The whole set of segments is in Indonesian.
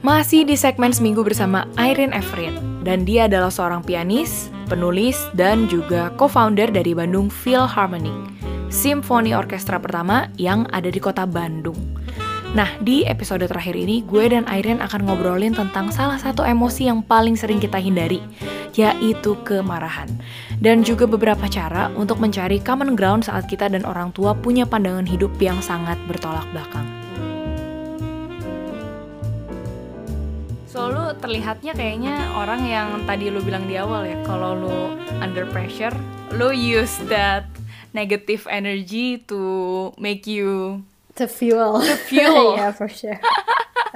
Masih di segmen seminggu bersama Irene Everin dan dia adalah seorang pianis, penulis, dan juga co-founder dari Bandung Philharmonic, simfoni orkestra pertama yang ada di kota Bandung. Nah, di episode terakhir ini, gue dan Irene akan ngobrolin tentang salah satu emosi yang paling sering kita hindari, yaitu kemarahan. Dan juga beberapa cara untuk mencari common ground saat kita dan orang tua punya pandangan hidup yang sangat bertolak belakang. So, lu terlihatnya kayaknya orang yang tadi lu bilang di awal ya, kalau lu under pressure, lu use that negative energy to make you To fuel. To fuel. yeah, for sure.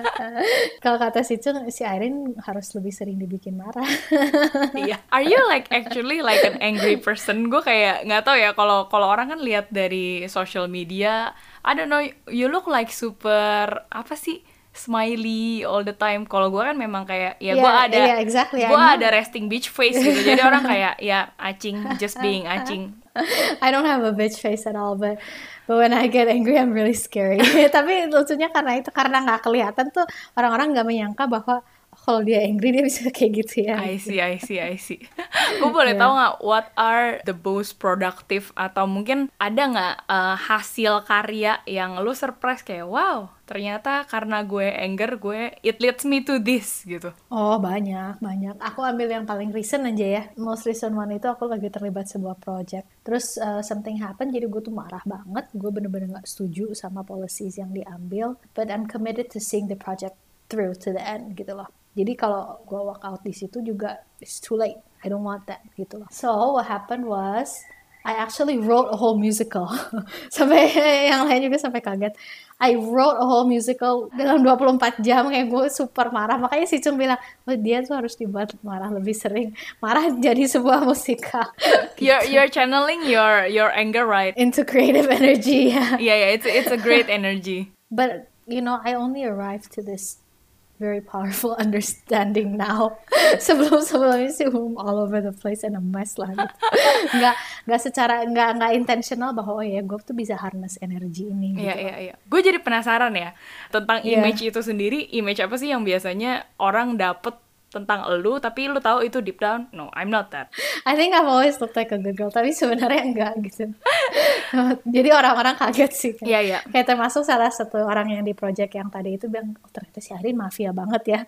Kalau kata si Cung, si Irene harus lebih sering dibikin marah. Iya. Are you like actually like an angry person? Gue kayak nggak tahu ya kalau kalau orang kan lihat dari social media, I don't know, you look like super apa sih? Smiley all the time. Kalau gue kan memang kayak ya gue Yeah, ada yeah, exactly. Gue ada resting bitch face gitu. Jadi orang kayak ya acing just being acing. I don't have a bitch face at all, but but when I get angry, I'm really scary. Tapi lucunya karena itu karena nggak kelihatan tuh orang-orang nggak menyangka bahwa kalau dia angry dia bisa kayak gitu ya. I see, I see, I see. Gue boleh Yeah. tahu nggak what are the most productive atau mungkin ada nggak uh, hasil karya yang lu surprise kayak wow ternyata karena gue anger gue it leads me to this gitu. Oh banyak banyak. Aku ambil yang paling recent aja ya. Most recent one itu aku lagi terlibat sebuah project. Terus uh, something happen jadi gue tuh marah banget. Gue bener-bener nggak setuju sama policies yang diambil. But I'm committed to seeing the project through to the end gitu loh. Jadi kalau gue walk out di situ juga it's too late. I don't want that gitu loh. So what happened was I actually wrote a whole musical. sampai yang lain juga sampai kaget. I wrote a whole musical dalam 24 jam kayak gue super marah. Makanya si Cung bilang, oh, dia tuh harus dibuat marah lebih sering. Marah jadi sebuah musikal. You're you're channeling your your anger right. Into creative energy ya. Yeah, yeah, it's it's a great energy. But you know, I only arrived to this very powerful understanding now. sebelum sebelumnya sih I'm all over the place and a mess lah. Gitu. Nggak nggak secara nggak nggak intentional bahwa oh ya gue tuh bisa harness energi ini. Gitu. Iya, iya, iya. Gue jadi penasaran ya tentang Iya. image itu sendiri. Image apa sih yang biasanya orang dapet tentang elu tapi lu tahu itu deep down no I'm not that I think I've always looked like a good girl, tapi sebenarnya enggak gitu. Jadi orang-orang kaget sih. kayak- Iya, iya. Kayak termasuk salah satu orang yang di project yang tadi itu bilang, oh, ternyata si Arin mafia banget ya.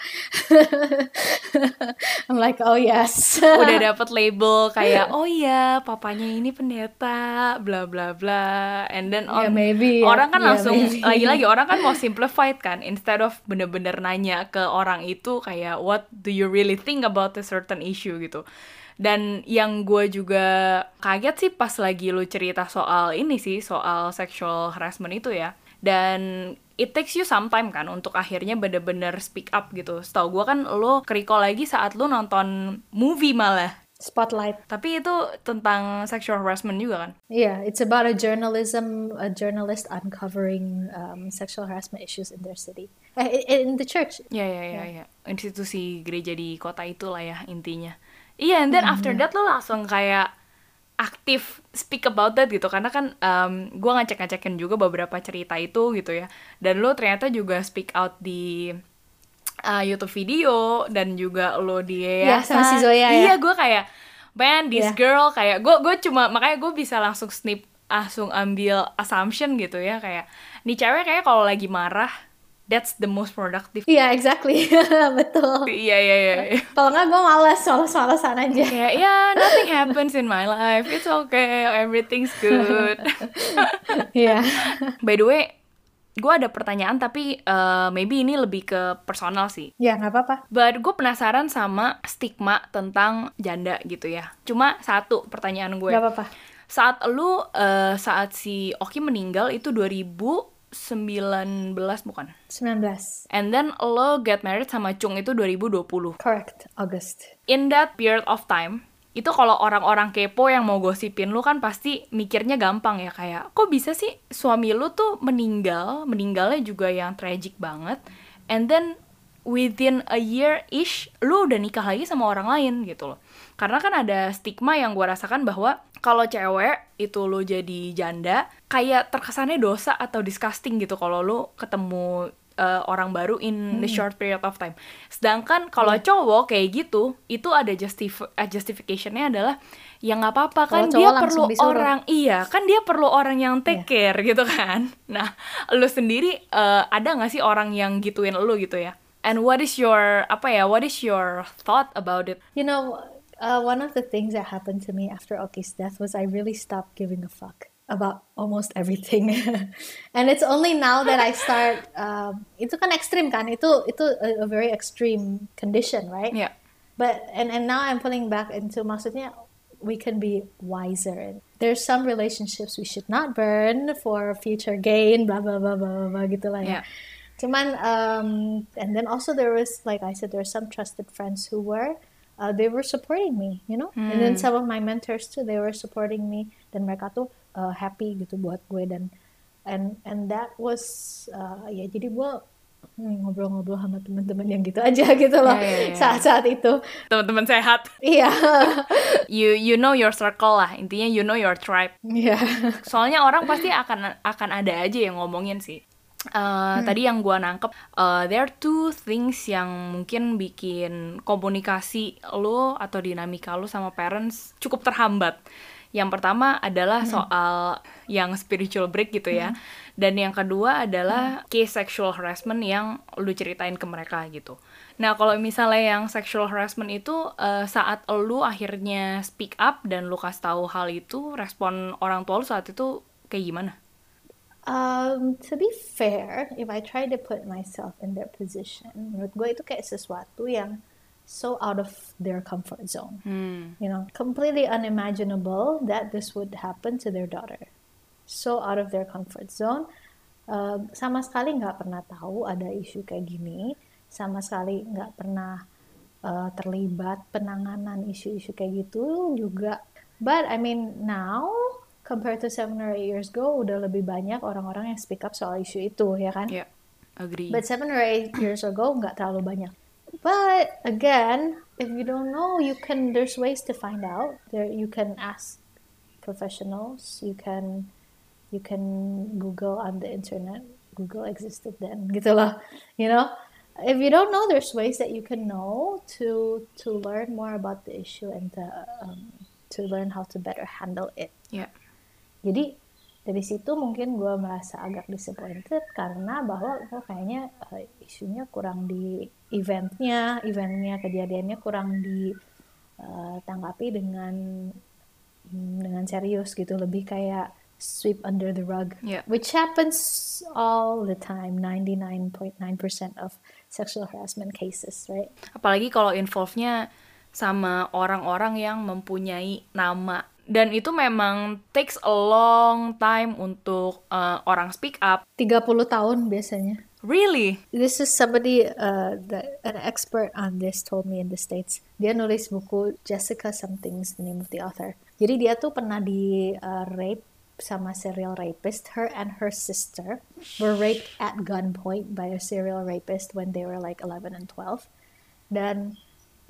I'm like, oh yes. udah dapet label kayak oh iya papanya ini pendeta bla bla bla and then Yeah, on maybe, ya. orang kan Yeah, langsung lagi-lagi orang kan mau simplified kan instead of bener-bener nanya ke orang itu kayak what do you really think about a certain issue gitu. Dan yang gue juga kaget sih pas lagi lu cerita soal ini sih soal sexual harassment itu ya. Dan it takes you some time kan untuk akhirnya bener-bener speak up gitu. Setahu gue kan lo keriko lagi saat lu nonton movie malah Spotlight. tapi itu tentang sexual harassment juga kan? Yeah, it's about a journalism, a journalist uncovering um, sexual harassment issues in their city, eh, in the church. ya ya ya ya institusi gereja di kota itulah ya intinya. Iya and then after that lo langsung kayak aktif speak about that gitu. Karena kan um, gue ngecek-ngecekin juga beberapa cerita itu gitu ya. Dan lo ternyata juga speak out di uh, YouTube video dan juga lo di Iya, yayasan. sama si Zoya ya. iya gue kayak man this Iya. girl kayak gue gue cuma makanya gue bisa langsung snip langsung ambil assumption gitu ya kayak nih cewek kayak kalau lagi marah that's the most productive Iya, exactly. Betul. iya iya iya iya. Kalau nggak gue males, males-malesan aja. kayak ya nothing happens in my life it's okay everything's good Iya. by the way gue ada pertanyaan tapi uh, maybe ini lebih ke personal sih Ya, nggak apa-apa. But gue penasaran sama stigma tentang janda gitu ya. Cuma satu pertanyaan gue. Nggak apa-apa. Saat lu eh, saat si Oki meninggal itu 2019 bukan? 19. And then lo get married sama Chung itu 2020. Correct. August. In that period of time, itu kalau orang-orang kepo yang mau gosipin lu kan pasti mikirnya gampang ya kayak kok bisa sih suami lu tuh meninggal, meninggalnya juga yang tragic banget. And then within a year ish lu udah nikah lagi sama orang lain gitu loh. Karena kan ada stigma yang gue rasakan bahwa kalau cewek itu lu jadi janda kayak terkesannya dosa atau disgusting gitu kalau lu ketemu uh, orang baru in the Hmm. short period of time. Sedangkan kalau Iya. cowok kayak gitu, itu ada justif uh, justificationnya adalah ya nggak apa-apa kan dia perlu disuruh. orang iya kan dia perlu orang yang take Iya. care gitu kan. Nah, lu sendiri uh, ada nggak sih orang yang gituin lu gitu ya? And what is your apa ya? What is your thought about it? You know, uh, one of the things that happened to me after Oki's death was I really stopped giving a fuck about almost everything. and it's only now that I start. Um, itu kan ekstrim kan? Itu itu a, a very extreme condition, right? yeah But and and now I'm pulling back into maksudnya we can be wiser. There's some relationships we should not burn for future gain, blah blah blah blah blah, blah gitu lah ya. Yeah. Cuman um, and then also there was like I said there were some trusted friends who were uh, they were supporting me, you know. And then some of my mentors too they were supporting me dan mereka tuh uh, happy gitu buat gue dan and and that was uh, ya jadi gue hmm, ngobrol-ngobrol sama teman-teman yang gitu aja gitu loh Ya, ya, ya. saat-saat itu. Teman-teman sehat. Iya. You you know your circle lah. Intinya you know your tribe. Iya. Soalnya orang pasti akan akan ada aja yang ngomongin sih. Uh, Tadi yang gua nangkep, uh, there are two things yang mungkin bikin komunikasi lo atau dinamika lo sama parents cukup terhambat. Yang pertama adalah soal yang spiritual break gitu ya. Dan yang kedua adalah case sexual harassment yang lu ceritain ke mereka gitu. Nah, kalau misalnya yang sexual harassment itu uh, saat lu akhirnya speak up dan lu kasih tahu hal itu, respon orang tua lu saat itu kayak gimana? Um, to be fair, if I try to put myself in their position, menurut gue itu kayak sesuatu yang so out of their comfort zone. Hmm. You know, completely unimaginable that this would happen to their daughter. So out of their comfort zone. Uh, sama sekali nggak pernah tahu ada isu kayak gini. Sama sekali nggak pernah uh, terlibat penanganan isu-isu kayak gitu juga. But I mean now compared to seven or eight years ago udah lebih banyak orang-orang yang speak up soal isu itu ya kan. Ya, agree. But seven or eight years ago nggak terlalu banyak. But again, if you don't know, you can. There's ways to find out. There, you can ask professionals. You can, you can Google on the internet. Google existed then, gitu loh. You know, if you don't know, there's ways that you can know to to learn more about the issue and to, um, to learn how to better handle it. Ya. Jadi dari situ mungkin gue merasa agak disappointed karena bahwa oh, kayaknya eh, isunya kurang di eventnya, eventnya kejadiannya kurang ditanggapi dengan mm, dengan serius gitu, lebih kayak sweep under the rug, Yeah. which happens all the time, 99.9% of sexual harassment cases, right? Apalagi kalau involve-nya sama orang-orang yang mempunyai nama. Dan itu memang takes a long time untuk uh, orang speak up. 30 tahun biasanya. Really? This is somebody, uh, that, an expert on this told me in the States. Dia nulis buku Jessica something's the name of the author. Jadi dia tuh pernah di uh, rape sama serial rapist. Her and her sister were raped at gunpoint by a serial rapist when they were like 11 and 12. Dan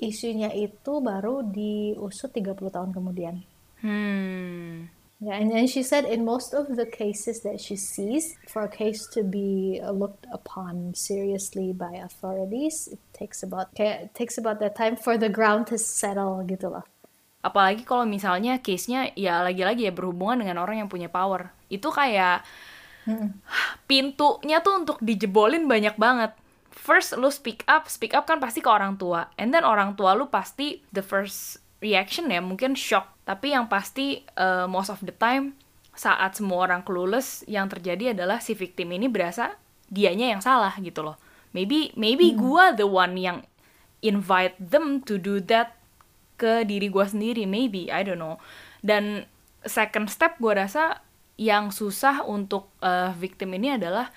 isunya itu baru diusut 30 tahun kemudian. Hmm. Yeah, and then she said in most of the cases that she sees, for a case to be uh, looked upon seriously by authorities, it takes about kayak it takes about that time for the ground to settle gitu loh. Apalagi kalau misalnya case-nya ya lagi-lagi ya berhubungan dengan orang yang punya power. Itu kayak pintunya tuh untuk dijebolin banyak banget. First lu speak up, speak up kan pasti ke orang tua. And then orang tua lu pasti the first reaction ya mungkin shock. Tapi yang pasti uh, most of the time saat semua orang clueless yang terjadi adalah si victim ini berasa dianya yang salah gitu loh. Maybe maybe gua the one yang invite them to do that ke diri gua sendiri maybe I don't know. Dan second step gua rasa yang susah untuk uh, victim ini adalah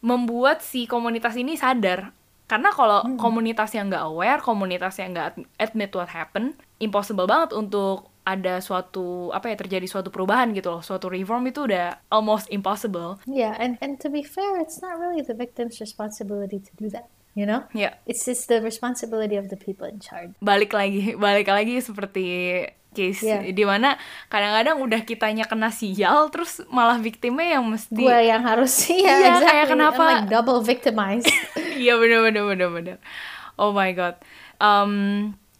membuat si komunitas ini sadar. Karena kalau komunitas yang nggak aware komunitas yang nggak ad- admit what happened impossible banget untuk ada suatu apa ya terjadi suatu perubahan gitu loh suatu reform itu udah almost impossible Yeah, and and to be fair, it's not really the victim's responsibility to do that. You know, ya it's just the responsibility of the people in charge. balik lagi balik lagi seperti case Yeah. di mana kadang-kadang udah kitanya kena sial terus malah victimnya yang mesti gue yang harus iya, Iya, exactly. kayak kenapa- I'm like double victimized Iya bener bener bener bener. Oh my god. Um,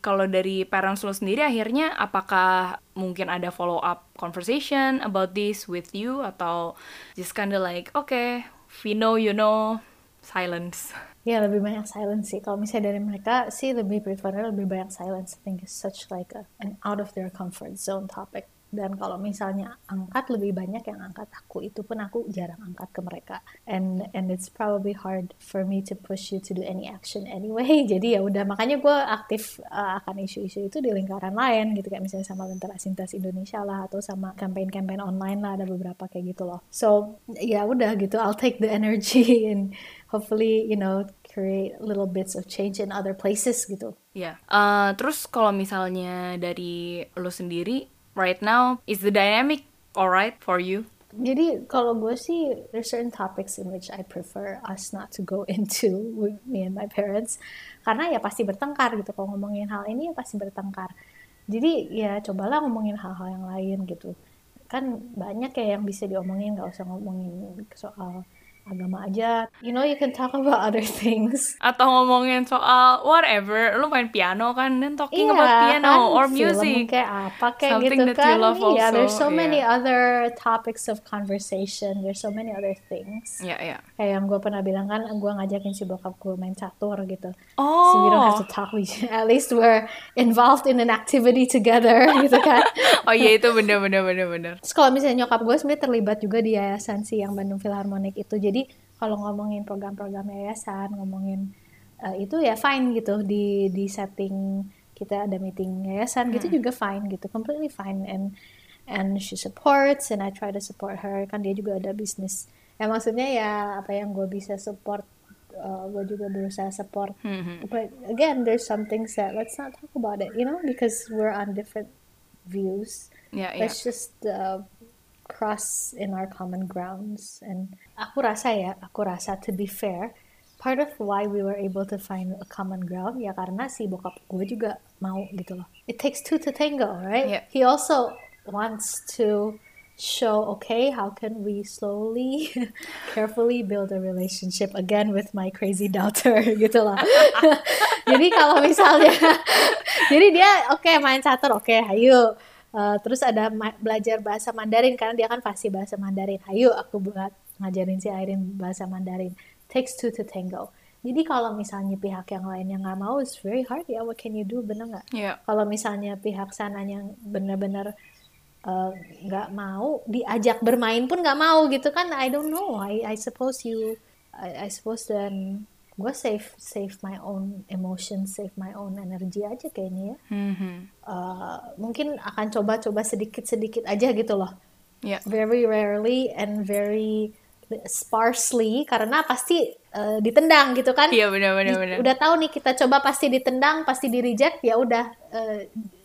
kalau dari parents lo sendiri akhirnya apakah mungkin ada follow up conversation about this with you? Atau just kinda like okay, we know you know silence. ya lebih banyak silence sih. Kalau misalnya dari mereka sih lebih prefer lebih banyak silence. I think it's such like a, an out of their comfort zone topic dan kalau misalnya angkat lebih banyak yang angkat aku. Itu pun aku jarang angkat ke mereka. And and it's probably hard for me to push you to do any action anyway. Jadi ya udah makanya gue aktif uh, akan isu-isu itu di lingkaran lain gitu. Kayak misalnya sama Lentera Sintas Indonesia lah atau sama campaign-campaign online lah ada beberapa kayak gitu loh. So ya udah gitu I'll take the energy and hopefully you know create little bits of change in other places gitu. Ya. Eh, terus kalau misalnya dari lo sendiri right now is the dynamic alright for you? Jadi kalau gue sih there's certain topics in which I prefer us not to go into with me and my parents karena ya pasti bertengkar gitu kalau ngomongin hal ini ya pasti bertengkar. Jadi ya cobalah ngomongin hal-hal yang lain gitu. Kan banyak ya yang bisa diomongin nggak usah ngomongin soal agama aja. You know you can talk about other things. Atau ngomongin soal whatever, lo main piano kan dan talking Iya, about piano kan, or film music. kayak apa kayak Something gitu that you kan iya there's also, so many iya. other topics of conversation there's so many other things Ya ya. kayak yang gue pernah bilang kan gue ngajakin si bokap gue main catur gitu Oh. so we don't have to talk we at least we're involved in an activity together gitu kan Oh iya itu bener bener bener bener. terus kalau misalnya nyokap gue sebenarnya terlibat juga di yayasan si yang Bandung Philharmonic itu jadi kalau ngomongin program-program yayasan ngomongin eh, itu ya fine gitu. Di di setting kita ada meeting yayasan gitu juga fine gitu. Completely fine. And and she supports and I try to support her. Kan dia juga ada bisnis. Ya maksudnya ya apa yang gue bisa support uh, gue juga berusaha support. Hmm, but again there's some things that let's not talk about it you know because we're on different views. Ya. let's just uh, cross in our common grounds. And aku rasa ya aku rasa to be fair part of why we were able to find a common ground ya karena si bokap gue juga mau gitu loh. It takes two to tango right? Yeah. he also wants to show okay how can we slowly carefully build a relationship again with my crazy daughter gitu lah jadi kalau misalnya jadi dia oke main catur oke ayo Uh, terus ada ma- belajar bahasa Mandarin karena dia kan pasti bahasa Mandarin. Ayo aku buat ngajarin si Airin bahasa Mandarin. Takes two to tango. Jadi kalau misalnya pihak yang lain yang nggak mau it's very hard. Ya what can you do? Bener nggak? Ya. kalau misalnya pihak sananya benar-benar uh, nggak mau diajak bermain pun nggak mau gitu kan? I don't know. I I suppose you I, I suppose then gue save save my own emotions save my own energy aja kayaknya ya. Hmm, Uh, mungkin akan coba-coba sedikit-sedikit aja gitu loh. Ya. very rarely and very sparsely karena pasti uh, ditendang gitu kan. Iya di- bener. udah tahu nih kita coba pasti ditendang pasti di reject ya udah uh,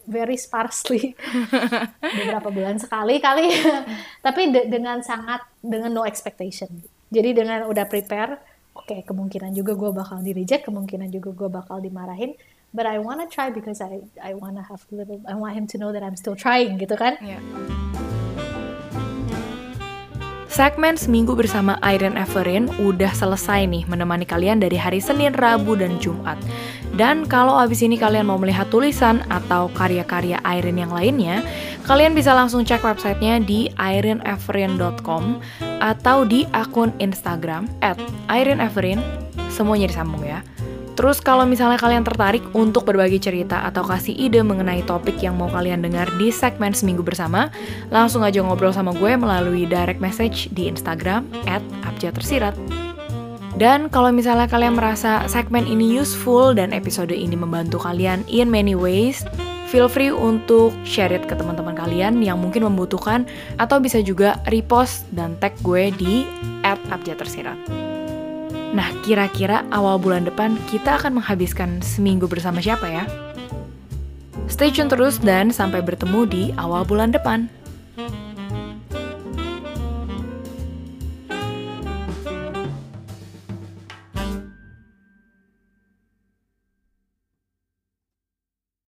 very sparsely. Beberapa bulan sekali kali. Tapi de- dengan sangat dengan no expectation. Jadi dengan udah prepare oke kemungkinan juga gue bakal di reject kemungkinan juga gue bakal dimarahin but I wanna try because I I wanna have little I want him to know that I'm still trying gitu kan Ya. Segmen Seminggu bersama Irene Everin udah selesai nih menemani kalian dari hari Senin, Rabu, dan Jumat. Dan kalau abis ini kalian mau melihat tulisan atau karya-karya Irene yang lainnya, kalian bisa langsung cek websitenya di ireneeverin.com atau di akun Instagram at semuanya disambung ya. Terus kalau misalnya kalian tertarik untuk berbagi cerita atau kasih ide mengenai topik yang mau kalian dengar di segmen Seminggu Bersama, langsung aja ngobrol sama gue melalui direct message di Instagram at abjadtersirat. Dan kalau misalnya kalian merasa segmen ini useful dan episode ini membantu kalian in many ways, feel free untuk share it ke teman-teman kalian yang mungkin membutuhkan atau bisa juga repost dan tag gue di at abjadtersirat. Nah, kira-kira awal bulan depan kita akan menghabiskan seminggu bersama siapa ya? Stay tune terus dan sampai bertemu di awal bulan depan.